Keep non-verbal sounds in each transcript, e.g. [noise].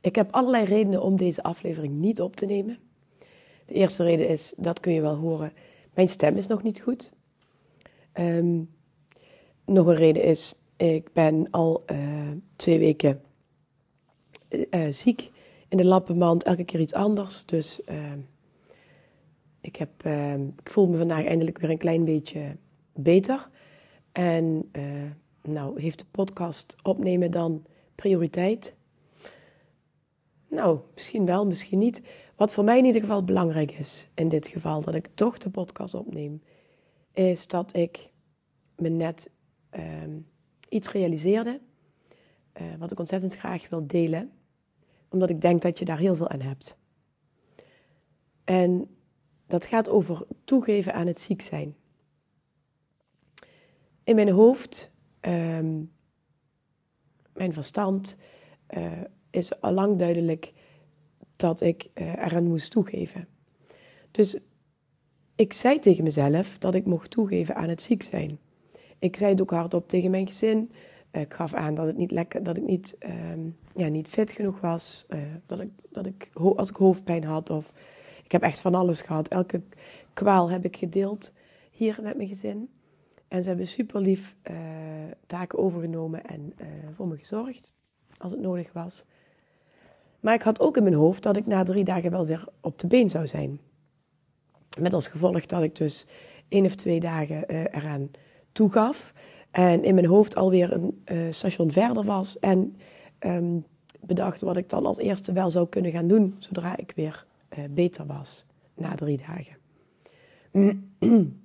ik heb allerlei redenen om deze aflevering niet op te nemen. De eerste reden is, dat kun je wel horen, mijn stem is nog niet goed. Ehm, nog een reden is, ik ben al uh, twee weken uh, ziek in de lappenmand, elke keer iets anders. Dus ik, heb, ik voel me vandaag eindelijk weer een klein beetje beter. En nou, heeft de podcast opnemen dan prioriteit? Nou, misschien wel, misschien niet. Wat voor mij in ieder geval belangrijk is in dit geval, dat ik toch de podcast opneem, is dat ik me net uh, iets realiseerde. Uh, wat ik ontzettend graag wil delen, omdat ik denk dat je daar heel veel aan hebt. En dat gaat over toegeven aan het ziek zijn. In mijn hoofd, uh, mijn verstand, uh, is al lang duidelijk dat ik uh, eraan moest toegeven. Dus ik zei tegen mezelf dat ik mocht toegeven aan het ziek zijn. Ik zei het ook hardop tegen mijn gezin. ik gaf aan dat, het niet lekker, dat ik niet, uh, ja, niet fit genoeg was. Uh, dat ik, dat ik, als ik hoofdpijn had of... Ik heb echt van alles gehad. Elke kwaal heb ik gedeeld hier met mijn gezin. En ze hebben super lief uh, taken overgenomen en voor me gezorgd als het nodig was. Maar ik had ook in mijn hoofd dat ik na drie dagen wel weer op de been zou zijn. Met als gevolg dat ik dus één of twee dagen uh, eraan toegaf. En in mijn hoofd alweer een uh, station verder was. En um, bedacht wat ik dan als eerste wel zou kunnen gaan doen. Zodra ik weer uh, beter was. Na drie dagen. [clears throat]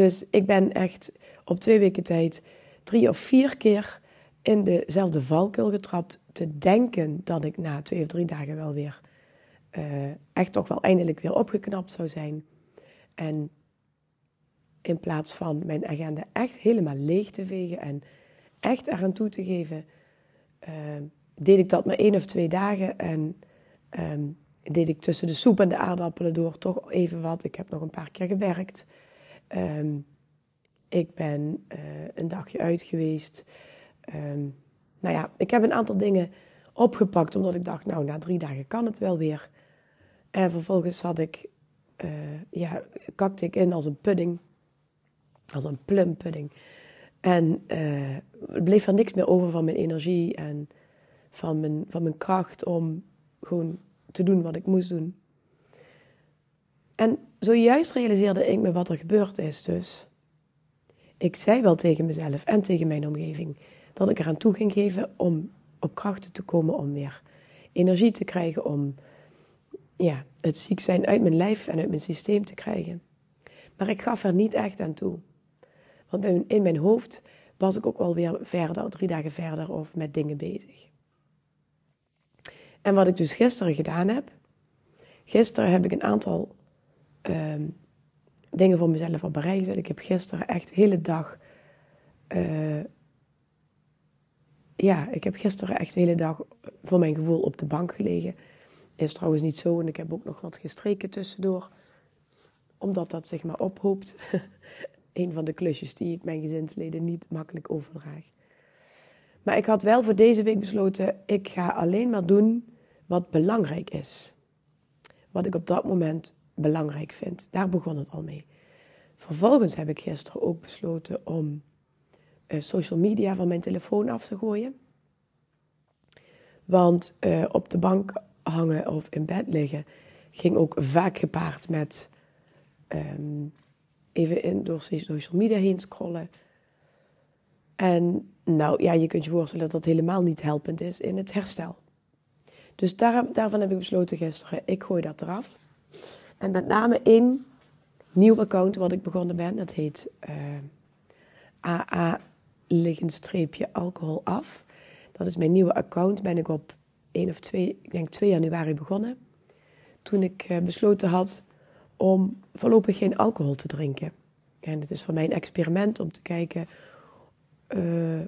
dus ik ben echt op twee weken tijd drie of vier keer in dezelfde valkuil getrapt te denken dat ik na twee of drie dagen wel weer uh, echt toch wel eindelijk weer opgeknapt zou zijn. En in plaats van mijn agenda echt helemaal leeg te vegen en echt eraan toe te geven, uh, deed ik dat maar één of twee dagen en um, deed ik tussen de soep en de aardappelen door toch even wat. Ik heb nog een paar keer gewerkt. Um, ik ben uh, een dagje uit geweest. Um, nou ja, ik heb een aantal dingen opgepakt omdat ik dacht, nou, na drie dagen kan het wel weer. En vervolgens had ik, uh, ja, kakte ik in als een pudding, als een plum pudding. En uh, er bleef er niks meer over van mijn energie en van mijn, van mijn kracht om gewoon te doen wat ik moest doen. En zojuist realiseerde ik me wat er gebeurd is. Dus ik zei wel tegen mezelf en tegen mijn omgeving: dat ik eraan toe ging geven om op krachten te komen, om weer energie te krijgen, om ja, het ziek zijn uit mijn lijf en uit mijn systeem te krijgen. Maar ik gaf er niet echt aan toe. Want in mijn hoofd was ik ook wel weer verder, drie dagen verder of met dingen bezig. En wat ik dus gisteren gedaan heb, gisteren heb ik een aantal um, dingen voor mezelf een gezet. Ik heb gisteren echt de hele dag uh, ja, ik heb gisteren echt de hele dag voor mijn gevoel op de bank gelegen. Is trouwens niet zo en ik heb ook nog wat gestreken tussendoor. Omdat dat zeg maar ophoopt. [laughs] een van de klusjes die ik mijn gezinsleden niet makkelijk overdraag. Maar ik had wel voor deze week besloten, ik ga alleen maar doen wat belangrijk is. Wat ik op dat moment belangrijk vind. Daar begon het al mee. Vervolgens heb ik gisteren ook besloten om social media van mijn telefoon af te gooien. Want uh, op de bank hangen of in bed liggen ging ook vaak gepaard met ehm, even in, door social media heen scrollen. En nou ja, je kunt je voorstellen dat dat helemaal niet helpend is in het herstel. Dus daar, daarvan heb ik besloten gisteren, ik gooi dat eraf. En met name één nieuw account wat ik begonnen ben, dat heet uh, AA streepje alcohol af. Dat is mijn nieuwe account, ben ik op 1 of 2, ik denk 2 januari begonnen. Toen ik uh, besloten had om voorlopig geen alcohol te drinken. En het is voor mij een experiment om te kijken uh,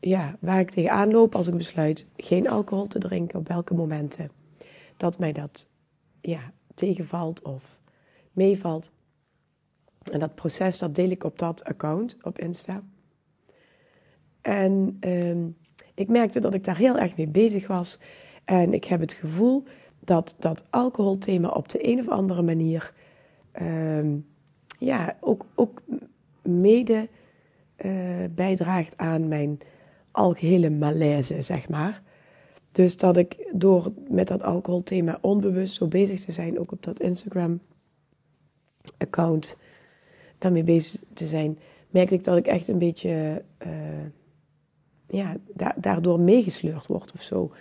ja, waar ik tegenaan loop als ik besluit geen alcohol te drinken, op welke momenten dat mij dat ja, tegenvalt of meevalt. En dat proces dat deel ik op dat account op Insta. En uh, ik merkte dat ik daar heel erg mee bezig was. En ik heb het gevoel dat dat alcoholthema op de een of andere manier uh, ja, ook, ook mede uh, bijdraagt aan mijn algehele malaise, zeg maar. Dus dat ik door met dat alcoholthema onbewust zo bezig te zijn, ook op dat Instagram-account, daarmee bezig te zijn, merkte ik dat ik echt een beetje uh, ja, da daardoor meegesleurd word of zo.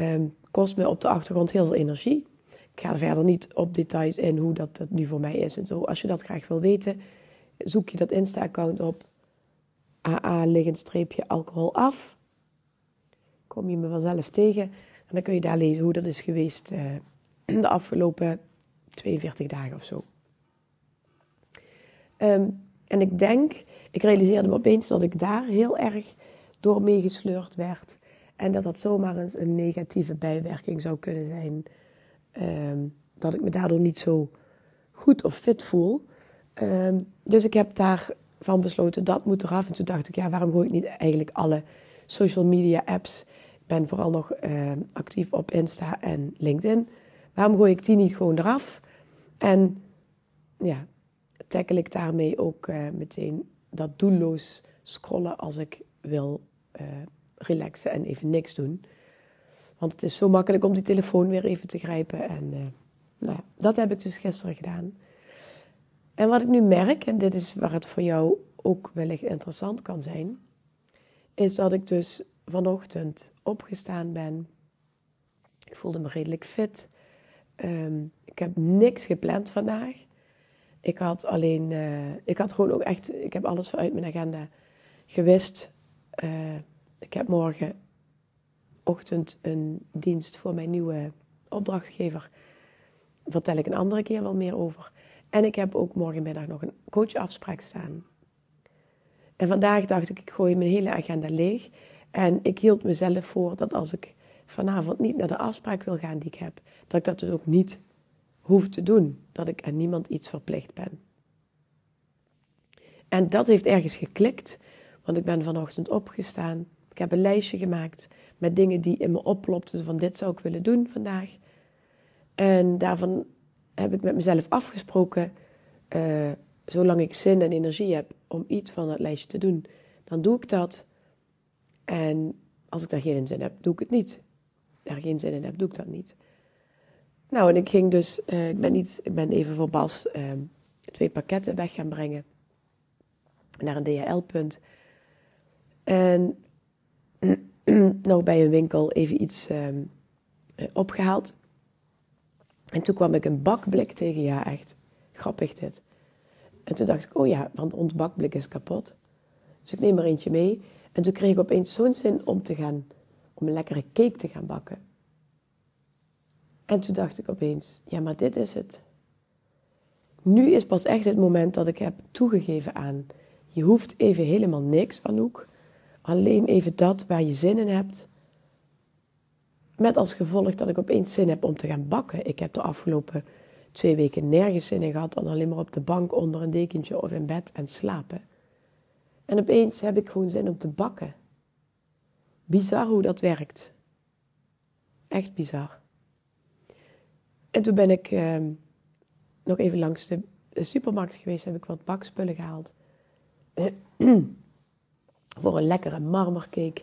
Um, kost me op de achtergrond heel veel energie. Ik ga er verder niet op details in hoe dat, nu voor mij is en zo. Als je dat graag wil weten, zoek je dat Insta-account op. AA liggend streepje alcohol af. Kom je me vanzelf tegen. En dan kun je daar lezen hoe dat is geweest uh, [clears throat] de afgelopen 42 dagen of zo. Um, en ik denk, ik realiseerde me opeens dat ik daar heel erg door meegesleurd werd. En dat dat zomaar een negatieve bijwerking zou kunnen zijn. Um, dat ik me daardoor niet zo goed of fit voel. Um, dus ik heb daarvan besloten, dat moet eraf. En toen dacht ik, ja, waarom gooi ik niet eigenlijk alle social media apps... Ik ben vooral nog uh, actief op Insta en LinkedIn. Waarom gooi ik die niet gewoon eraf? En ja, tackle ik daarmee ook uh, meteen dat doelloos scrollen als ik wil uh, relaxen en even niks doen. Want het is zo makkelijk om die telefoon weer even te grijpen. En uh, nou ja, dat heb ik dus gisteren gedaan. En wat ik nu merk, en dit is waar het voor jou ook wellicht interessant kan zijn, is dat ik dus vanochtend opgestaan ben. Ik voelde me redelijk fit. Um, ik heb niks gepland vandaag. Ik had alleen, uh, ik had gewoon ook echt, ik heb alles vanuit mijn agenda gewist. Uh, ik heb morgenochtend een dienst voor mijn nieuwe opdrachtgever. Daar vertel ik een andere keer wel meer over. En ik heb ook morgenmiddag nog een coachafspraak staan. En vandaag dacht ik, ik gooi mijn hele agenda leeg. En ik hield mezelf voor dat als ik vanavond niet naar de afspraak wil gaan die ik heb, dat ik dat dus ook niet hoef te doen. Dat ik aan niemand iets verplicht ben. En dat heeft ergens geklikt, want ik ben vanochtend opgestaan. Ik heb een lijstje gemaakt met dingen die in me opplopten van dit zou ik willen doen vandaag. En daarvan heb ik met mezelf afgesproken, uh, zolang ik zin en energie heb om iets van dat lijstje te doen, dan doe ik dat. En als ik daar geen zin in heb, doe ik het niet. Daar geen zin in heb, doe ik dat niet. Nou, en ik ging dus, uh, ik, ben ik ben even voor Bas uh, twee pakketten weg gaan brengen naar een DHL-punt. En [clears throat] nog bij een winkel even iets uh, opgehaald. En toen kwam ik een bakblik tegen. Ja, echt grappig dit. En toen dacht ik, oh ja, want ons bakblik is kapot. Dus ik neem er eentje mee. En toen kreeg ik opeens zo'n zin om te gaan, om een lekkere cake te gaan bakken. En toen dacht ik opeens, ja, maar dit is het. Nu is pas echt het moment dat ik heb toegegeven aan. Je hoeft even helemaal niks, Anouk. Alleen even dat waar je zin in hebt. Met als gevolg dat ik opeens zin heb om te gaan bakken. Ik heb de afgelopen twee weken nergens zin in gehad dan alleen maar op de bank onder een dekentje of in bed en slapen. En opeens heb ik gewoon zin om te bakken. Bizar hoe dat werkt. Echt bizar. En toen ben ik eh, nog even langs de supermarkt geweest, heb ik wat bakspullen gehaald. [clears throat] voor een lekkere marmercake.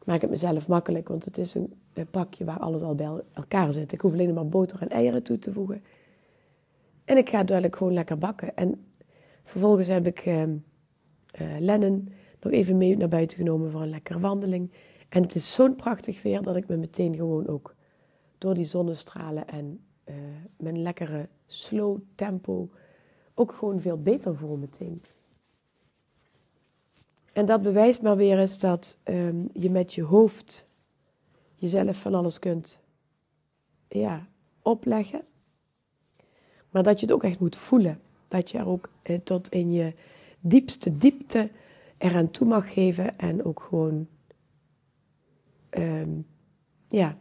Ik maak het mezelf makkelijk, want het is een eh, pakje waar alles al bij elkaar zit. Ik hoef alleen maar boter en eieren toe te voegen. En ik ga duidelijk gewoon lekker bakken. En vervolgens heb ik uh, Lennon nog even mee naar buiten genomen voor een lekkere wandeling. En het is zo'n prachtig weer dat ik me meteen gewoon ook door die zonnestralen en uh, mijn lekkere slow tempo ook gewoon veel beter voel meteen. En dat bewijst maar weer eens dat um, je met je hoofd jezelf van alles kunt ja, opleggen. Maar dat je het ook echt moet voelen. Dat je er ook eh, tot in je diepste diepte eraan toe mag geven. En ook gewoon, um, ja,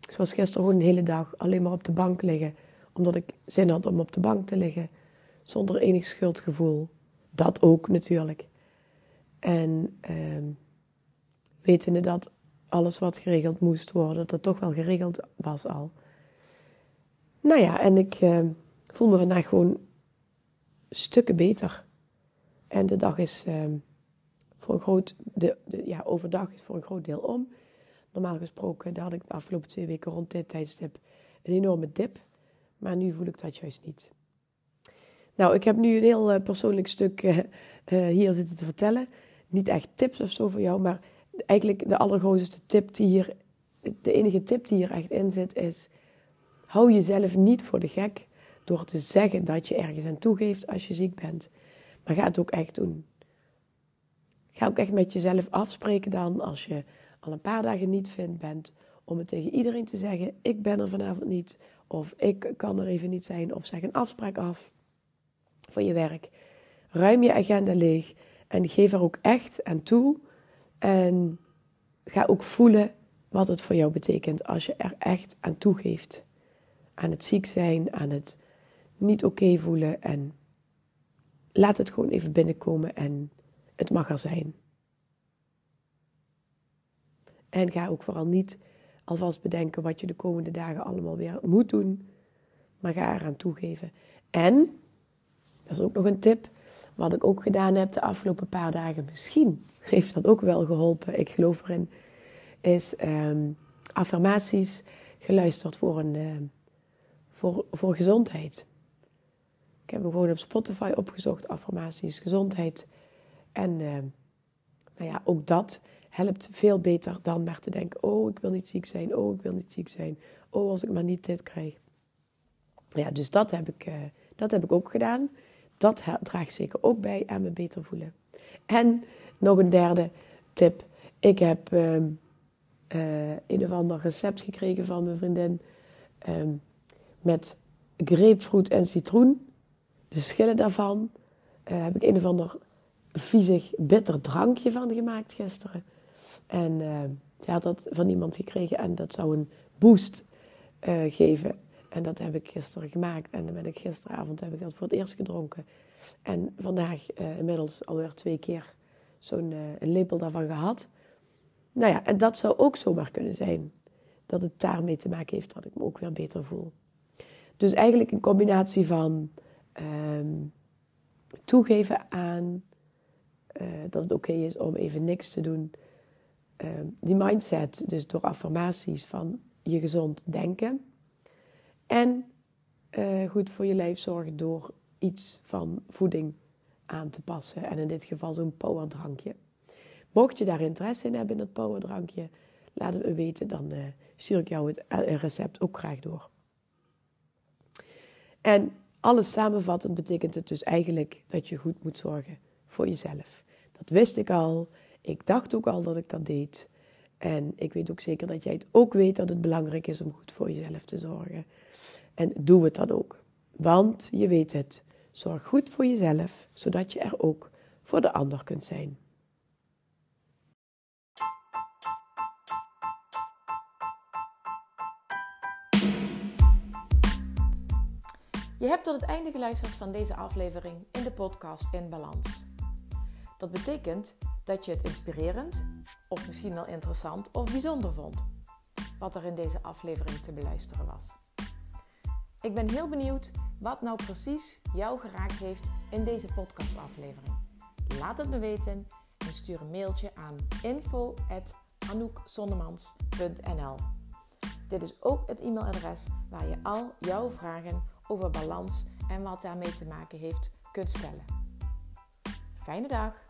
zoals gisteren gewoon een hele dag alleen maar op de bank liggen. Omdat ik zin had om op de bank te liggen. Zonder enig schuldgevoel. Dat ook natuurlijk. En um, wetende dat alles wat geregeld moest worden, dat toch wel geregeld was al. Nou ja, en ik uh, voel me vandaag gewoon stukken beter. En de dag is uh, voor een groot de, ja, overdag is voor een groot deel om. Normaal gesproken, had ik de afgelopen twee weken rond dit tijdstip een enorme dip. Maar nu voel ik dat juist niet. Nou, ik heb nu een heel uh, persoonlijk stuk uh, hier zitten te vertellen. Niet echt tips of zo voor jou, maar eigenlijk de allergrootste tip die hier, de enige tip die hier echt in zit, is: hou jezelf niet voor de gek door te zeggen dat je ergens aan toegeeft als je ziek bent. Maar ga het ook echt doen. Ga ook echt met jezelf afspreken dan, als je al een paar dagen niet vindt bent, om het tegen iedereen te zeggen: ik ben er vanavond niet, of ik kan er even niet zijn, of zeg een afspraak af van je werk. Ruim je agenda leeg en geef er ook echt aan toe en ga ook voelen wat het voor jou betekent als je er echt aan toegeeft. Aan het ziek zijn, aan het niet oké voelen. En laat het gewoon even binnenkomen en het mag er zijn. En ga ook vooral niet alvast bedenken wat je de komende dagen allemaal weer moet doen. Maar ga eraan toegeven. En, dat is ook nog een tip, wat ik ook gedaan heb de afgelopen paar dagen, misschien heeft dat ook wel geholpen, ik geloof erin, is um, affirmaties geluisterd voor, een, uh, voor, voor gezondheid. Ik heb hem gewoon op Spotify opgezocht, affirmaties, gezondheid. En uh, nou ja, ook dat helpt veel beter dan maar te denken: oh, ik wil niet ziek zijn, oh, ik wil niet ziek zijn, oh, als ik maar niet dit krijg. Ja, dus dat heb ik, uh, dat heb ik ook gedaan. Dat draagt zeker ook bij aan me beter voelen. En nog een derde tip. Ik heb uh, uh, een of ander recept gekregen van mijn vriendin. Uh, met grapefruit en citroen. De schillen daarvan. Uh, heb ik een of ander viezig bitter drankje van gemaakt gisteren. En ze had dat van iemand gekregen en dat zou een boost uh, geven. En dat heb ik gisteren gemaakt. En dan ben ik gisteravond heb ik dat voor het eerst gedronken. En vandaag uh, inmiddels alweer twee keer zo'n uh, lepel daarvan gehad. Nou ja, en dat zou ook zomaar kunnen zijn. Dat het daarmee te maken heeft dat ik me ook weer beter voel. Dus eigenlijk een combinatie van um, toegeven aan uh, dat het oké is om even niks te doen. Um, die mindset, dus door affirmaties van je gezond denken. En uh, goed voor je lijf zorgen door iets van voeding aan te passen. En in dit geval zo'n powerdrankje. Mocht je daar interesse in hebben in dat powerdrankje, laat het me weten. Dan uh, stuur ik jou het recept ook graag door. En alles samenvattend betekent het dus eigenlijk dat je goed moet zorgen voor jezelf. Dat wist ik al. Ik dacht ook al dat ik dat deed. En ik weet ook zeker dat jij het ook weet dat het belangrijk is om goed voor jezelf te zorgen. En doe het dan ook. Want je weet het. Zorg goed voor jezelf, zodat je er ook voor de ander kunt zijn. Je hebt tot het einde geluisterd van deze aflevering in de podcast In Balans. Dat betekent dat je het inspirerend, of misschien wel interessant of bijzonder vond, wat er in deze aflevering te beluisteren was. Ik ben heel benieuwd wat nou precies jou geraakt heeft in deze podcastaflevering. Laat het me weten en stuur een mailtje aan info anoukzonnemans.nl. Dit is ook het e-mailadres waar je al jouw vragen over balans en wat daarmee te maken heeft kunt stellen. Fijne dag!